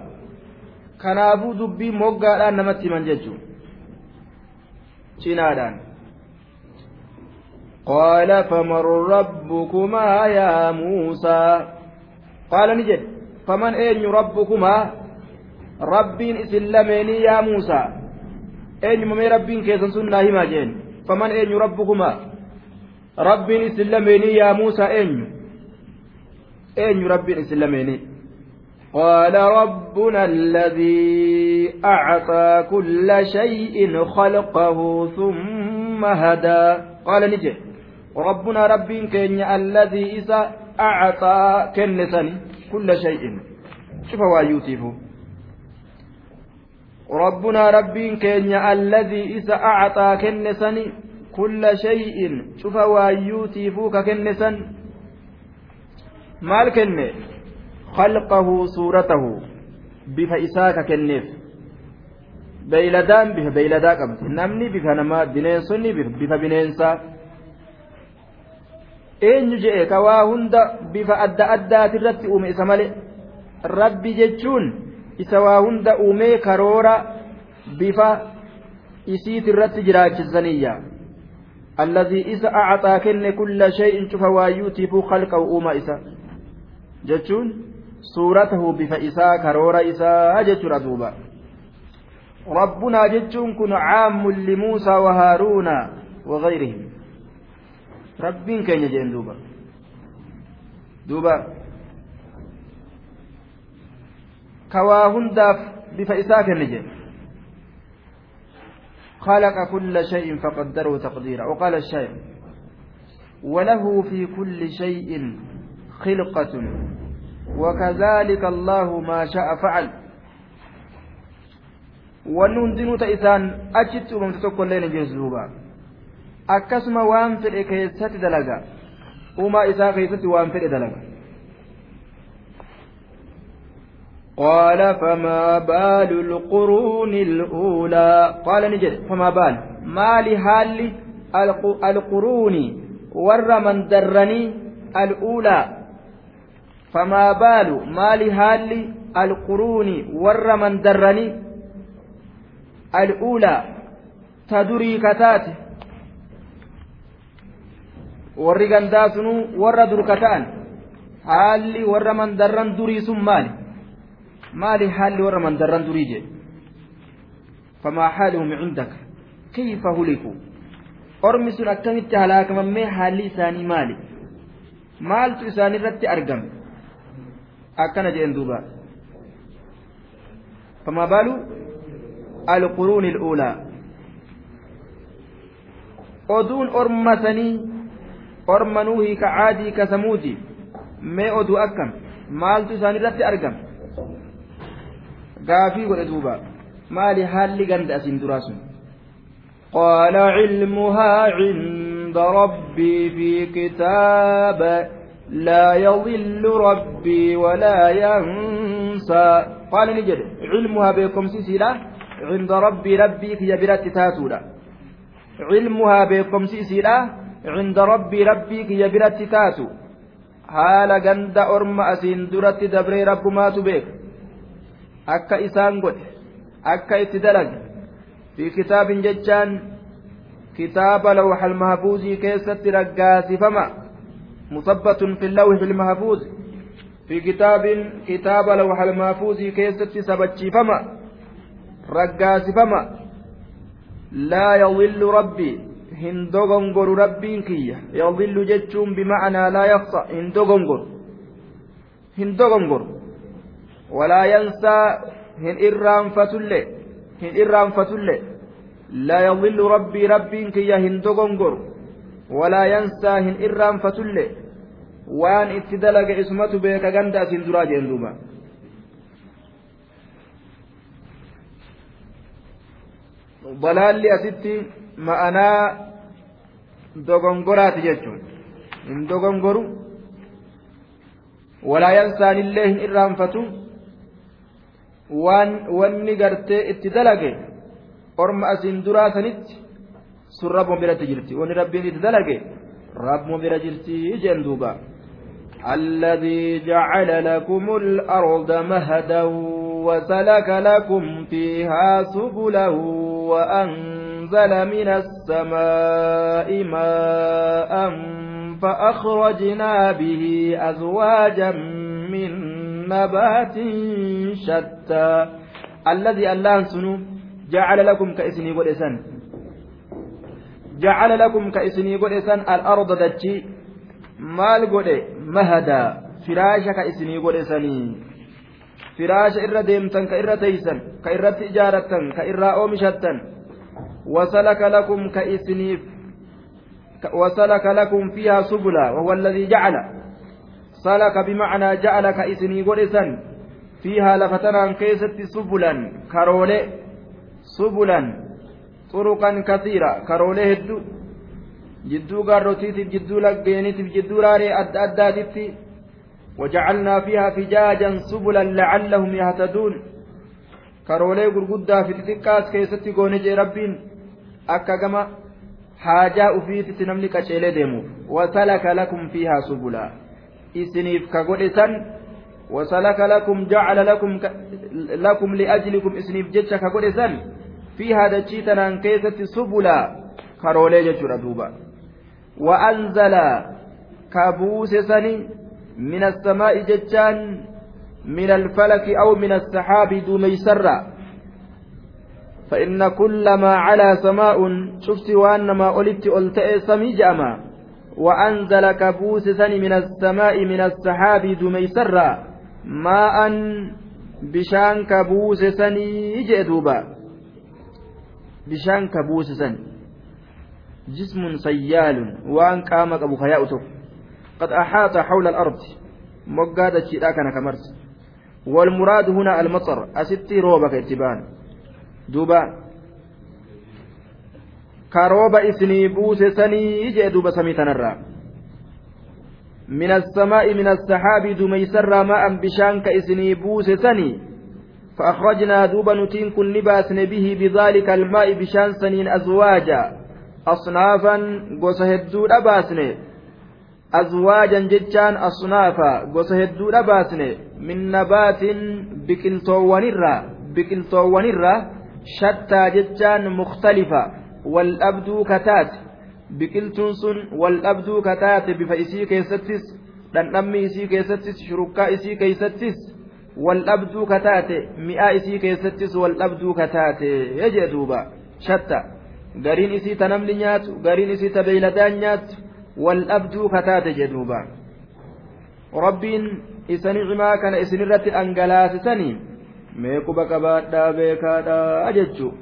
Kanaafuu dubbii moggaadhaan namatti himan jechuudha cinaadhaan قال فمن ربكما يا موسى قال نجد فمن أين ربكما ربين إسلمني يا موسى أين ممي ربين كيسن سنة هما جين فمن أين ربكما ربين إسلمني يا موسى أين أين ربين إسلمني قال ربنا الذي أعطى كل شيء خلقه ثم هدى قال نجد ربنا رب كين الذي إذا أعطى كنسا كل شيء. شوف وايوتيف ربنا رب كين الذي إذا أعطى كنسا كل شيء. شوف وايوتيف ككنسا. مال كنه؟ خلقه صورته. ka kenneef beeyladaan bifa beeyladaa qabdi namni bifa namaa bineensonni bifa bineensaa eenyu je'e ka waa hunda bifa adda addaatirratti uume isa male rabbi jechuun isa waa hunda uumee karoora bifa isiitirratti jiraachisaniiyya الذي إذا أعطى كن كل شيء شوف وايوتيف خلقه أوما إسا جتشون suuratahu bifa isaa karoora isaa jechuudha duuba rabbunaa jechuun kun caammun limuusaa wa haaruuna وغيرهم ربين كان يجين دوبا. دوبا. كواهن داف بفئساك النجين خلق كل شيء فقدره تقديرا. وقال الشيخ وله في كل شيء خلقة وكذلك الله ما شاء فعل. wanni hundinuu ta isaan achitti uumamte tokko illee hin jirtu duuba akkasuma waan fedhe keessatti dalaga. Uumaa isaa keessatti waan fedhe dalaga. قال فما بال القرون الأولى قال نجد فما بال ما لهال القرون ور من درني الأولى فما بال مال هال القرون ور من درني الأولى تدري كتات warri gandaa sunuu warra durka ta'an haalli warra mandarran durii sun maali maali haalli warra mandarran durii jedhe famaa haaluhum cindaka kayfa hulikuu ormi sun akkamitti halaakamammee haalli isaanii maali maaltu isaanirratti argame akkana jeen duuba فما بال القرون الأولى oduun ormasanii orma nuuhii ka caadii ka samuuti mee oduu akkam maaltu isaan irratti argama gaafii godhe duuba maali haalli ganda asiin duraa sun قال علمها عند ربي في كتاب لا يضل ربي ولا ينسى قال نجد علمها بكم سيسيلا عند ربي ربي في برات تاتولا cilmuhaa beekomsi isiidha cinda rabbii rabbii kiyya biratti taatu haala ganda orma asiin duratti dabree rabbumaatu beeka akka isaan godhe akka itti dalage fi kitaabin jechaan kitaaba lawxal mahfuuzii keessatti raggaasifama musabbatun fi lawxi ilmahfuuz fi kitaabin kitaaba lawxal mahfuuzii keessatti sabachiifama raggaasifama laa yadillu rabbii hin dogongoru rabbiin kiyya yadillu jechuun bimacnaa laa yaqsa hin dogongoru hin dogongoru walaa yansaa hin irraanfatullee hin irraanfatullee لا يضل ربي ربي كي هن دغنغر ولا ينسى هن إرام فتل وان اتدلق اسمة بيك غندا سندرا جندوبا ضلالli asitti ma'anaa dogongoraati jechuun hin dogongoru walaa yansaanillee hin irraanfatu waan wanni gartee itti dalage orma asiin duraa sanitti sun rabboon biratti jirti wanni rabbiin itti dalage rabboon bira jirti jeen duuba الذي جعل لكم الأرض مهدا وسلك لكم فيها سبلا وأنزل من السماء ماء فأخرجنا به أزواجا من نبات شتى. الذي الله سنو جعل لكم كإسني قدسان جعل لكم كإسني قدسان الأرض دجي. مال قد مهدا. فراشا كإسني قدساني firaasha irra deemtan ka irra teeysan ka irratti ijaarattan ka irraa oomishattan. Wasalaka lakum ka isiniif وسلك لكم فيها سبلا وهو الذي جعل سلك بمعنى جعل كإسني قرسا فيها لفتنا كيست سبلا كرولي سبلا طرقا كثيرة كرولي هدو جدو قاروتيتف جدو لقينيتف جدو راري أد أداتيتي وجعلنا فيها فجاجا سبلا لعلهم يهتدون. كرولي غرغدا في تتكاس كيستي غوني ربين. أكا كما حاجة أفيت نملك أشيلي ديمو. وسلك لكم فيها سبلا. إسنيف كغودسا وسلك لكم جعل لكم ك... لكم لأجلكم إسنيف جتش كغودسا فيها دجيتنا كيست سبلا. كرولي جتشورا دوبا وأنزل كابوس سني من السماء جتان من الفلك أو من السحاب دميسرا فإن كل ما على سماء شفت وأنما ألت ألتئ سمي جأما وأنزل كبوس ثني من السماء من السحاب دميسرا ماء بشان كبوس ثني جدوبا بشان كبوس ثني جسم سيال وأن قام أبو خياء قد أحاط حول الأرض. مقادة شيئا كان كمرس والمراد هنا المطر. أستي روبك اتبان دوبا. كروبا إسني بوس سني يجي دوبا سميتنا من السماء من السحاب دميسر ماء بشانك إسني بوس سني فأخرجنا دوبا نتين كن نباسن به بذلك الماء بشان سنين أزواجا. أصنافا قوس هدو أباسنه. Min nabaatin biqiltoowwanirraa biqiltoowwanirraa shattaa jechaan mukhtalifa wal dhabduu kataate biqiltuun sun wal dhabduu kataate bifa isii keessattis dhandhammi isii keessattis shurukkaa isii keessattis wal dhabduu kataate mi'aa isii keessattis wal dhabduu kataate jee duuba shatta gariin isii ta namni nyaatu gariin isii ta beeyladaan nyaatu والأبدو كتات جدوبا ربين إسني عما كان إسني رت أنجلاسسني meeku baqa baadhaa beekaadha jechu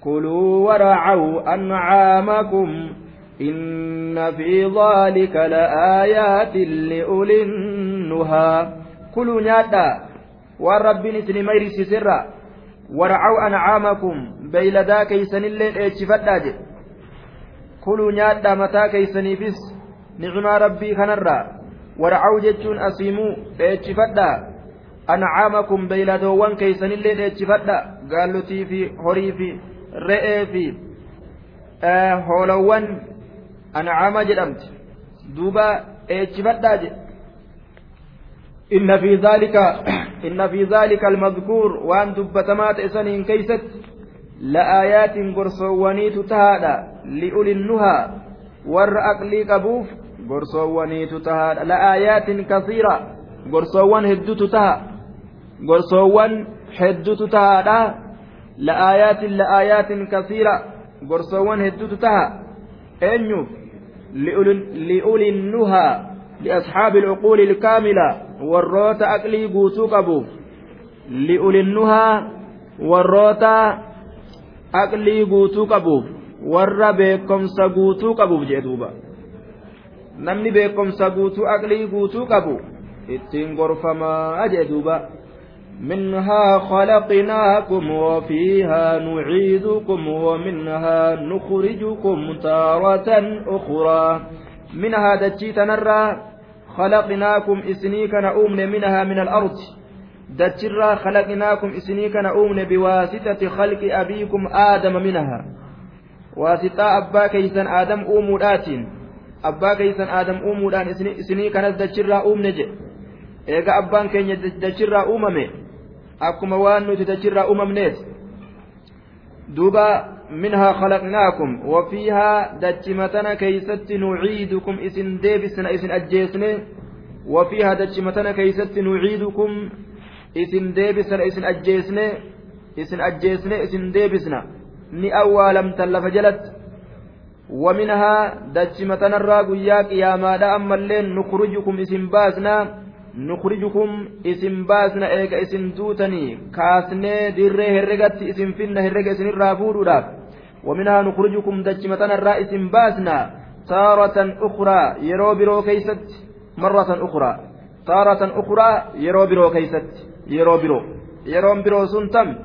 kuluu waracau ancaamakum inna fi dhaalika la'aayaatin liulin nuhaa kuluu nyaadhaa waan rabbiin isin mayrisiiserra waracau ancaamakum beeyladaa keeysanillee dheechifadhaa jedhe kuluu nyaadhaa mataa keeysaniifis nicmaa rabbii kanarraa warcaw jechuun asiimuu dheechifadhaa ancaamakum beeyladoowwan keeysanillee dheechifadha gaallotii fi horii fi re'ee fi hoolawwan ancaama jedhamti duuba eechifadhaa jedhe إن في ذلك إن في ذلك المذكور وأن دبتمات إسنين كيست لآيات قرصوانيت تهادا لأولي النهى ور أقلي قبوف قرصوانيت تهادا لآيات كثيرة قرصوان هدوت تها قرصوان هدوت تهادا لآيات لآيات كثيرة قرصوان هدوت تها. أنيوف لأولي النهى لأصحاب العقول الكاملة والروت أقلي قوتو قبوف. لأولي النهى والروت aqlii guutuu qabuuf warra beekomsa guutuu qabuuf jee duuba namni beekomsa guutuu aqlii guutuu qabu ittiin gorfamaa jee duuba منها خلقناكم وفيها نعيدكم ومنها نخرجكم تارة أخرى منها دجيت نرى خلقناكم إسنيك نؤمن منها من الأرض khalaqnaakum isinii kana uumne biwaasitati khalqi abiikum aadama minaha waasixaa abbaa keeysan aadam uumuudhaatiin abbaa keeysan aadam uumuudhaan isinii kanas dachirraa uumne jedhe. Eega abbaan keenya dachirraa uumame akkuma waan nuti dachirraa uumamneet duuba minhaa khalaqnaakum wafiihaa dachimatana keeysatti nuciidukum isin deebisna isin ajjeesne. Wafiihaa dachimatana keeysatti nuciidukum isin deebisna isin ajjeesne. Isin ajjeesne isin deebisna. ni awwaalamtan lafa jalatti ومنها دجمة نرى قيا قياما دا أما اللين نخرجكم اسم باسنا نخرجكم اسم باسنا إيك اسم دوتني كاسني دري هرقت اسم فينا هرق اسم الرافور ومنها نخرجكم دجمة نرى اسم باسنا تارة أخرى يرو برو كيست مرة أخرى تارة أخرى يرو برو كيست yeroo biroo yeroon biroo sun tam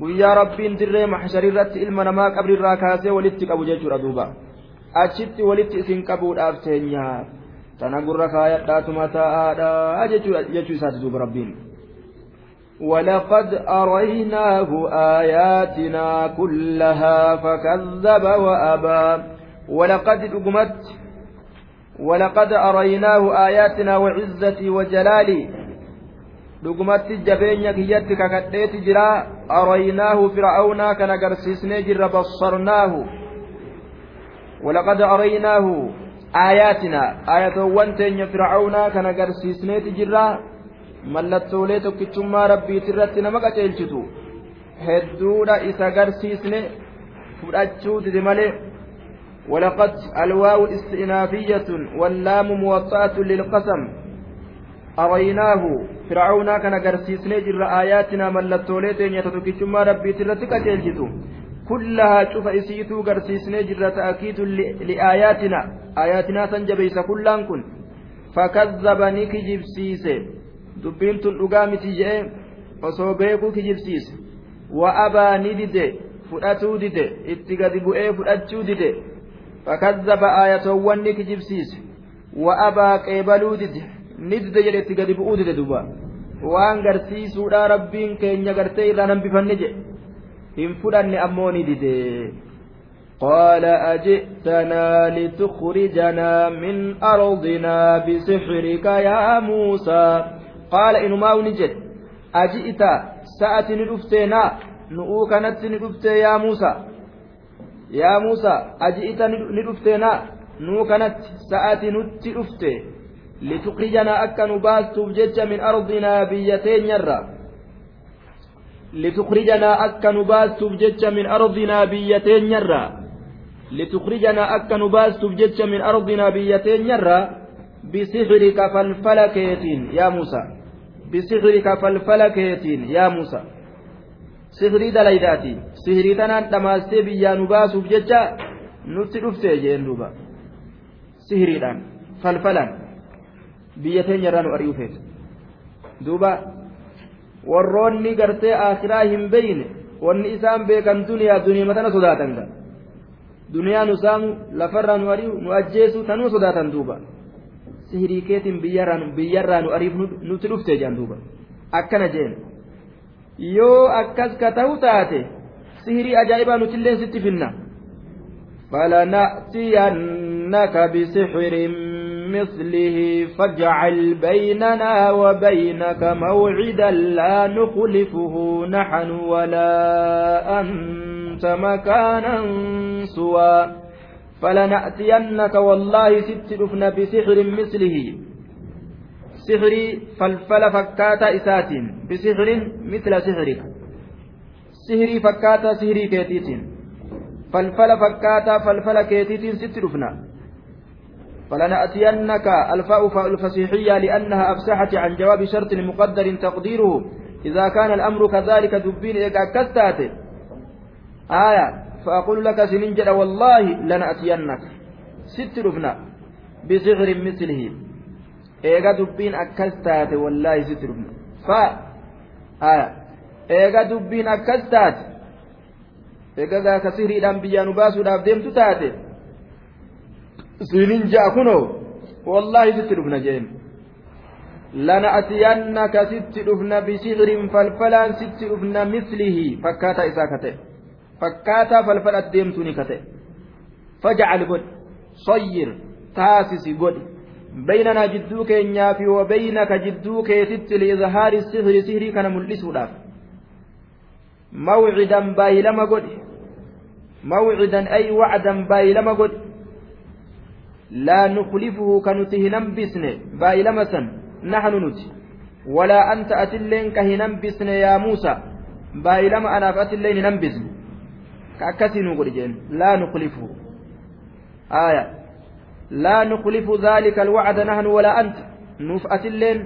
guyyaa rabbiin dirree maxsharii irratti ilma namaa qabrirraa kaasee walitti qabu jechuudha duuba achitti walitti isin qabuudhaaf teenyaa tana gurra kaayadhaatuma taa'aadha jechuu isaati duuba rabbiin. ولقد أريناه آياتنا كلها فكذب وأبى ولقد أقمت ولقد أريناه آياتنا وعزتي وجلالي dhugumatti jabeenya kiyyatti kakadheeti jira araynaahu fir'aawnaa kan agarsiisnee jirra bassarnaahu walaqad araynaahu aayaatinaa aayatoowwan teenya fir'aawnaa kan agarsiisneeti jirra mallattoolee tokkichummaa rabbiitirratti nama qaceelchitu hedduudha isa agarsiisne fudhachuu dide malee ولقد الواو استئنافية واللام موطأة للقسم أريناه. فرعون كان قرسيسني جر آياتنا ملتولي تينيا تتكيشما ربي ترتك تلجتو كلها شوف إسيتو قرسيسني جر تأكيد لآياتنا. آياتنا سنجبيس كلان كن. فكذبني كجبسيسي دبين تلقامتي جئ. osoo beekuu kijibsiise wa'abaa ni dide fudhatuu dide itti gadi bu'ee fudhachuu dide fakkazzaba aayatoowwan ni kijibsiise wa'abaa qeebaluu dide ni dide jedhe itti gadi bu'uu dide duba waan garsiisuudha rabbiin keenya gartee irraan hambifanne jedhe hin fudhanne ammoo ni dide قال أجئتنا لتخرجنا من أرضنا بسحرك يا موسى قال إنما ونجد أجئت سأتي ندفتنا نؤو كانت ندفت يا موسى يا موسى أجئت ندفتنا نؤو كانت سأتي ندفت لتخرجنا أكا نباستوف جج من أرضنا بيتين يرى لتخرجنا أكا نباستوف جج من أرضنا بيتين يرى لتخرجنا أكا نباستوف جج من أرضنا بيتين يرى بسحرك فالفلكيتين يا موسى بسحرك فالفلكيتين يا موسى sihrii dalaydaati sihrii tanaan dhamaastee biyyaa nu baasuuf jecha nutti dhuftee jeen duuba sihriidhaan falfalan biyya teenya irraa nu ari'uu feetu. Duuba warroonni gartee akiraa hin beeyne wanni isaan beekan duniyaa duniyaa matana sodaatan ga'a. Duniyaa nu saamu lafarraa nu ari'u nu ajjeesu tanuu sodaatan duuba. Sihirii keetiin biyyarraa nu ariif nutti dhuftee jedhan duuba. Akkana jeen. Yoo akkas ka ta'u taate sihirii ajaa'ibaa nutillee sitti finna. Falana'tiyannaka bisixrin مثله فاجعل بيننا وبينك موعدا لا نخلفه نحن ولا أنت مكانا سوى. فلنأتينك والله ست رفنا بسحر مثله. سحري فلفل فكاتا إسات. بسحر مثل سحرك. سحري فكاتا سحري كيتيتين فلفل فكاتا فلفل كيتيتين ست رفنا فلنأتينك الفاء الفصيحية لأنها أفسحت عن جواب شرط مقدر تقديره. إذا كان الأمر كذلك دبين إيقا كستات آية. فأقول لك سننجل والله لنأتينك. ست رفنا. بصغر مثله. إيقا دبين أكستات والله ست رفنا. ف. آية. إيقا دبين أكستات إيقا كسهري الأنبياء نباسو دابديم تتاتي kunoo wallaahi sitti dhufna jeen lana'atiyannaka sitti dhufna bisihirin falfalaan sitti dhufna mislihi fakkaataa isaa kate fakkaataa falfala deemtuuni kate fajcal godhi soyyir taasisi godhi baynanaa jidduu keenyaa fi wabaynaka jidduu keetitti liizhaari sihri sihrii kana mul'isuudhaaf mawcidan baay'ilama godhi mawcidan ay wacdan baay'ilama godhi لا نخلفه كنته ننبسن بايلمسا نحن نتي. ولا أنت أتلين كهننبسن يا موسى بايلما أنا فأتلين ننبسن كأكسي نقول لا نخلفه. آية. لا نخلف ذلك الوعد نحن ولا أنت. نوف أتلين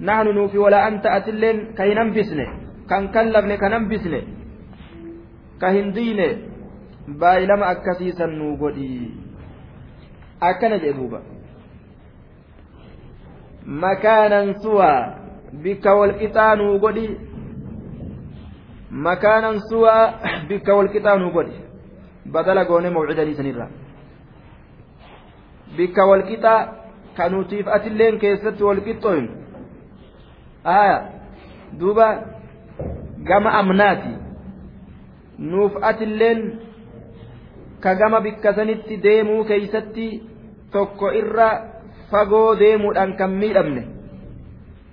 نحن نوفي ولا أنت أتلين كهننبسن كان كلبن كننبسن كهندين بايلما أكسيسا نقول akkana jedhe duuba makaanan suwaa bikka walqixaanuu godhi makaanan suwaa bikka walqixaanuu godhi badala goone mawcidanii sanirraa bikka walqixaa kanuutiif atilleen keessatti walqixxooyin aya duuba gama amnaati nuuf atilleen ka gama bikka sanitti deemuu keeysatti tokko irra fagoo deemuudhaan kan miidhamne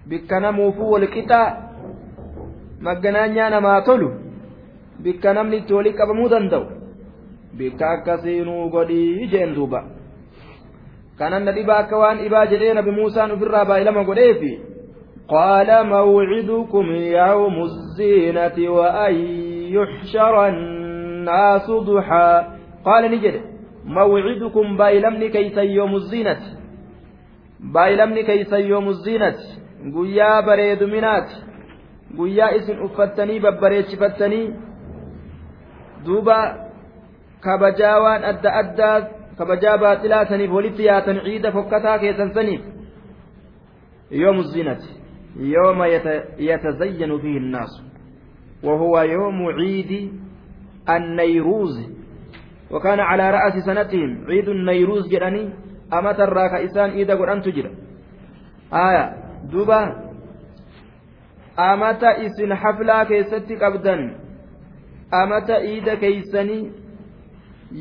bikka namuufuu walqixaa magganaanyaa namaa tolu bikka namni itti walii qabamuu danda'u bikka akkasiinuu godhii jeen duuba kanan na dhibaa akka waan dhibaa jedhee nabi muusaan ofirraa baay'ilama godheefi قال موعدكم يوم الزينة وأن يحشر الناس ضحى قال نجد موعدكم بايلمني كيس يوم الزينة بايلمني كيس يوم الزينة bareeduminaati guyyaa isin uffattanii babbareechifattanii duuba kabajaa waan adda addaa kabajaa baaxilaa saniif walitti yaatan ciida fokkataa keessan saniif يوم الزينة يوم يتزين فيه الناس وهو يوم عيد النيروز وكان على رأس سنتهم عيد النيروز جراني أما ترى كإسان إيدا قرآن تجرى آية دوبا amata isin haflaa keessatti qabdan amata iida keeysanii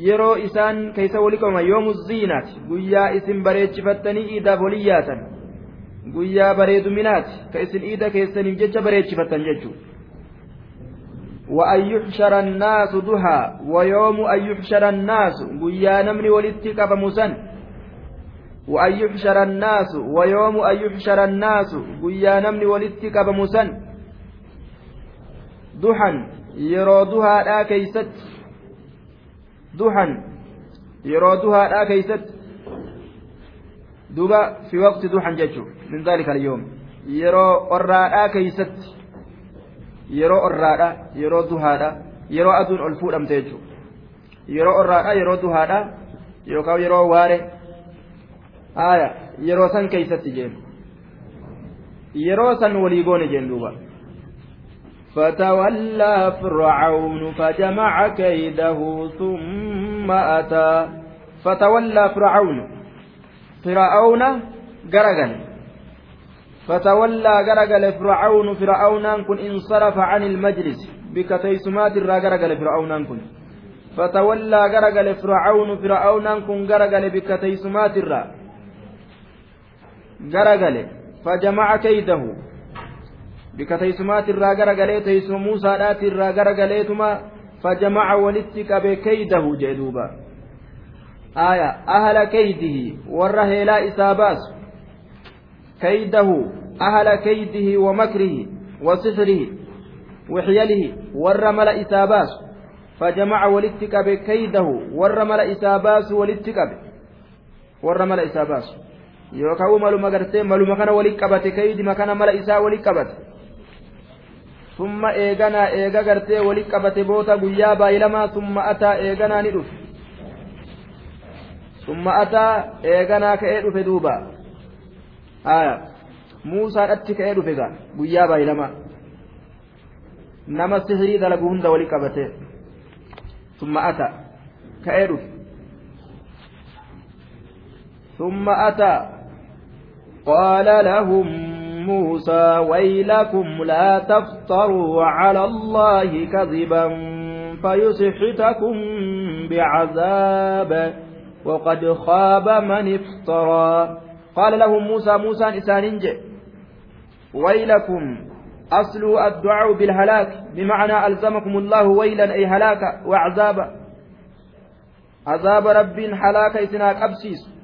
yeroo isaan keeysa wali qabaman yoomu ziinaati guyyaa isin bareechifattanii iidaaf walii yaatan guyyaa bareeduminaati ka isin iida keessaniif jecha bareechifattan jechuudha وأن يحشر الناس ضحى ويوم أن يحشر الناس قيا نمني ولدتك بمسن وأن يحشر الناس ويوم أن يحشر الناس قيا نمني ولدتك بمسن ضحى يرو ضحى لا كيست. ضحى يرو ضحى لا كيست. دوبا في وقت ضحى ججو من ذلك اليوم. قرى لا كيست. yeroo orraadha yeroo duhaadha yeroo aduun ol fuudhamte jechuudha yeroo orraadha yeroo duhaadha yookaan yeroo waare haaya yeroo san keeysatti jeen yeroo san walii goone jeen duuba فتولى فرعون فجمع كيده ثم أتى فتولى فرعون فرعون جرجل فتولى غرغل فرعون فرعون كن انصرف عن المجلس. بكتيسمات الرا غرغل فرعون كن. فتولى غرغل فرعون فرعون كن غرغل بك تيسمات الرا. غرغل فجمع كيده. بك تيسمات الرا غرغل تيسم موسى دات الرا غرغلتما فجمع ولتك بكيده جدوبا. آية أهل كيده وره لا إساباس. كيده أهل كيده ومكره وسحره وحيله ور إساباس فجمع ولتك بكيده ور إساباس ولتك ور إساباس yookaan maluma gartee maluma kana walitti qabate kaydima kana mala isaa walitti qabate summa eeganaa eega gartee walitti qabate boota guyyaa baayilamaa summa ataa eeganaa ni dhufe summa ataa eeganaa ka'ee dhufe duuba haya muusaadhatti ka'ee dhufe gaa guyyaa baayilamaa nama sihirii dalagu hunda walitti qabate summa ataa ka'ee dhufe ثم أتى قال لهم موسى ويلكم لا تفتروا على الله كذبا فيسحتكم بعذاب وقد خاب من افترى قال لهم موسى موسى إساننج ويلكم أصل الدعاء بالهلاك بمعنى ألزمكم الله ويلا أي هلاك وعذابا عذاب رب حلاك إسناك أبسيس.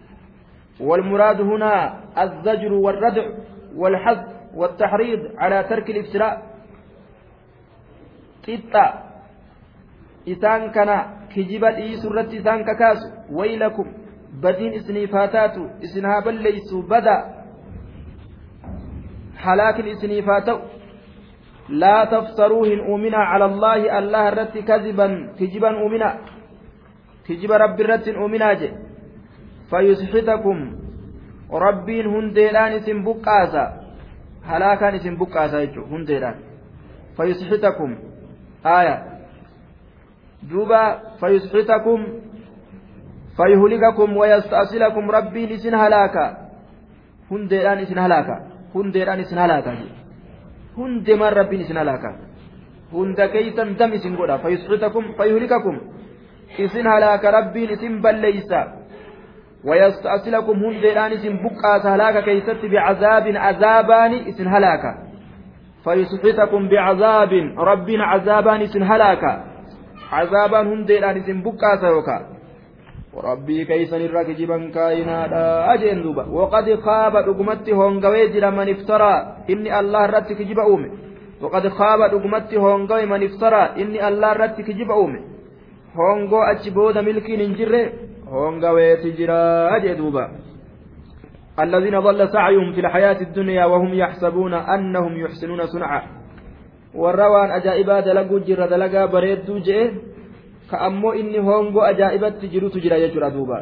والمراد هنا الزجر والردع والحث والتحريض على ترك الإبتلاء. قطة. إسان كان كجب إيس الرت إسان ككاس. ويلكم. بدين إسنيفاتات إسنها بليس بدا حلاك الإسنيفات لا تفسروهن أؤمنا على الله الله الرت كذبا كجبا أؤمنا كجب رب الرت أؤمنا جي فيسحتكم ربين هنديلان اسم بقاسا هلاكان اسم بقاسا يجو هنديلان فيسحتكم آية دوبا فيسحتكم فيهلككم ويستأصلكم ربين اسن هلاكا. هنديلان اسن هلاكا. هنديلان اسن هلاكا. هند من ربين اسن هلاكا. هند كيسا دم اسن قولا. فيسحتكم فيهلككم. اسن هلاكا ربين اسن بليسا. ويستأصلكم هنديران اسم بقى هلاك كيست بعذاب عذابان اسم هلاك فيسقطكم بعذاب رب عذابان اسم هلاك عذابان هنديران اسم بقى سيوكا وربي كيسن الركجبا كائنا أجين دوبا وقد خاب دقمت هونغوي جرا من افترى إني الله رتك جب أومي وقد خاب دقمت هونغوي من افترى إني الله رتك جب أومي هونغو أجبود ملكي ننجره hongaweeti jira. Jee duuba. الذين ضل سعيهم في الحياة الدنيا وهم يحسبون أنهم يحسنون صنعا والروان أجائبا دلقوا جرى دلقا بريدو جئ كأمو إني هونغو أجائبت جرو تجرى يجرى دوبا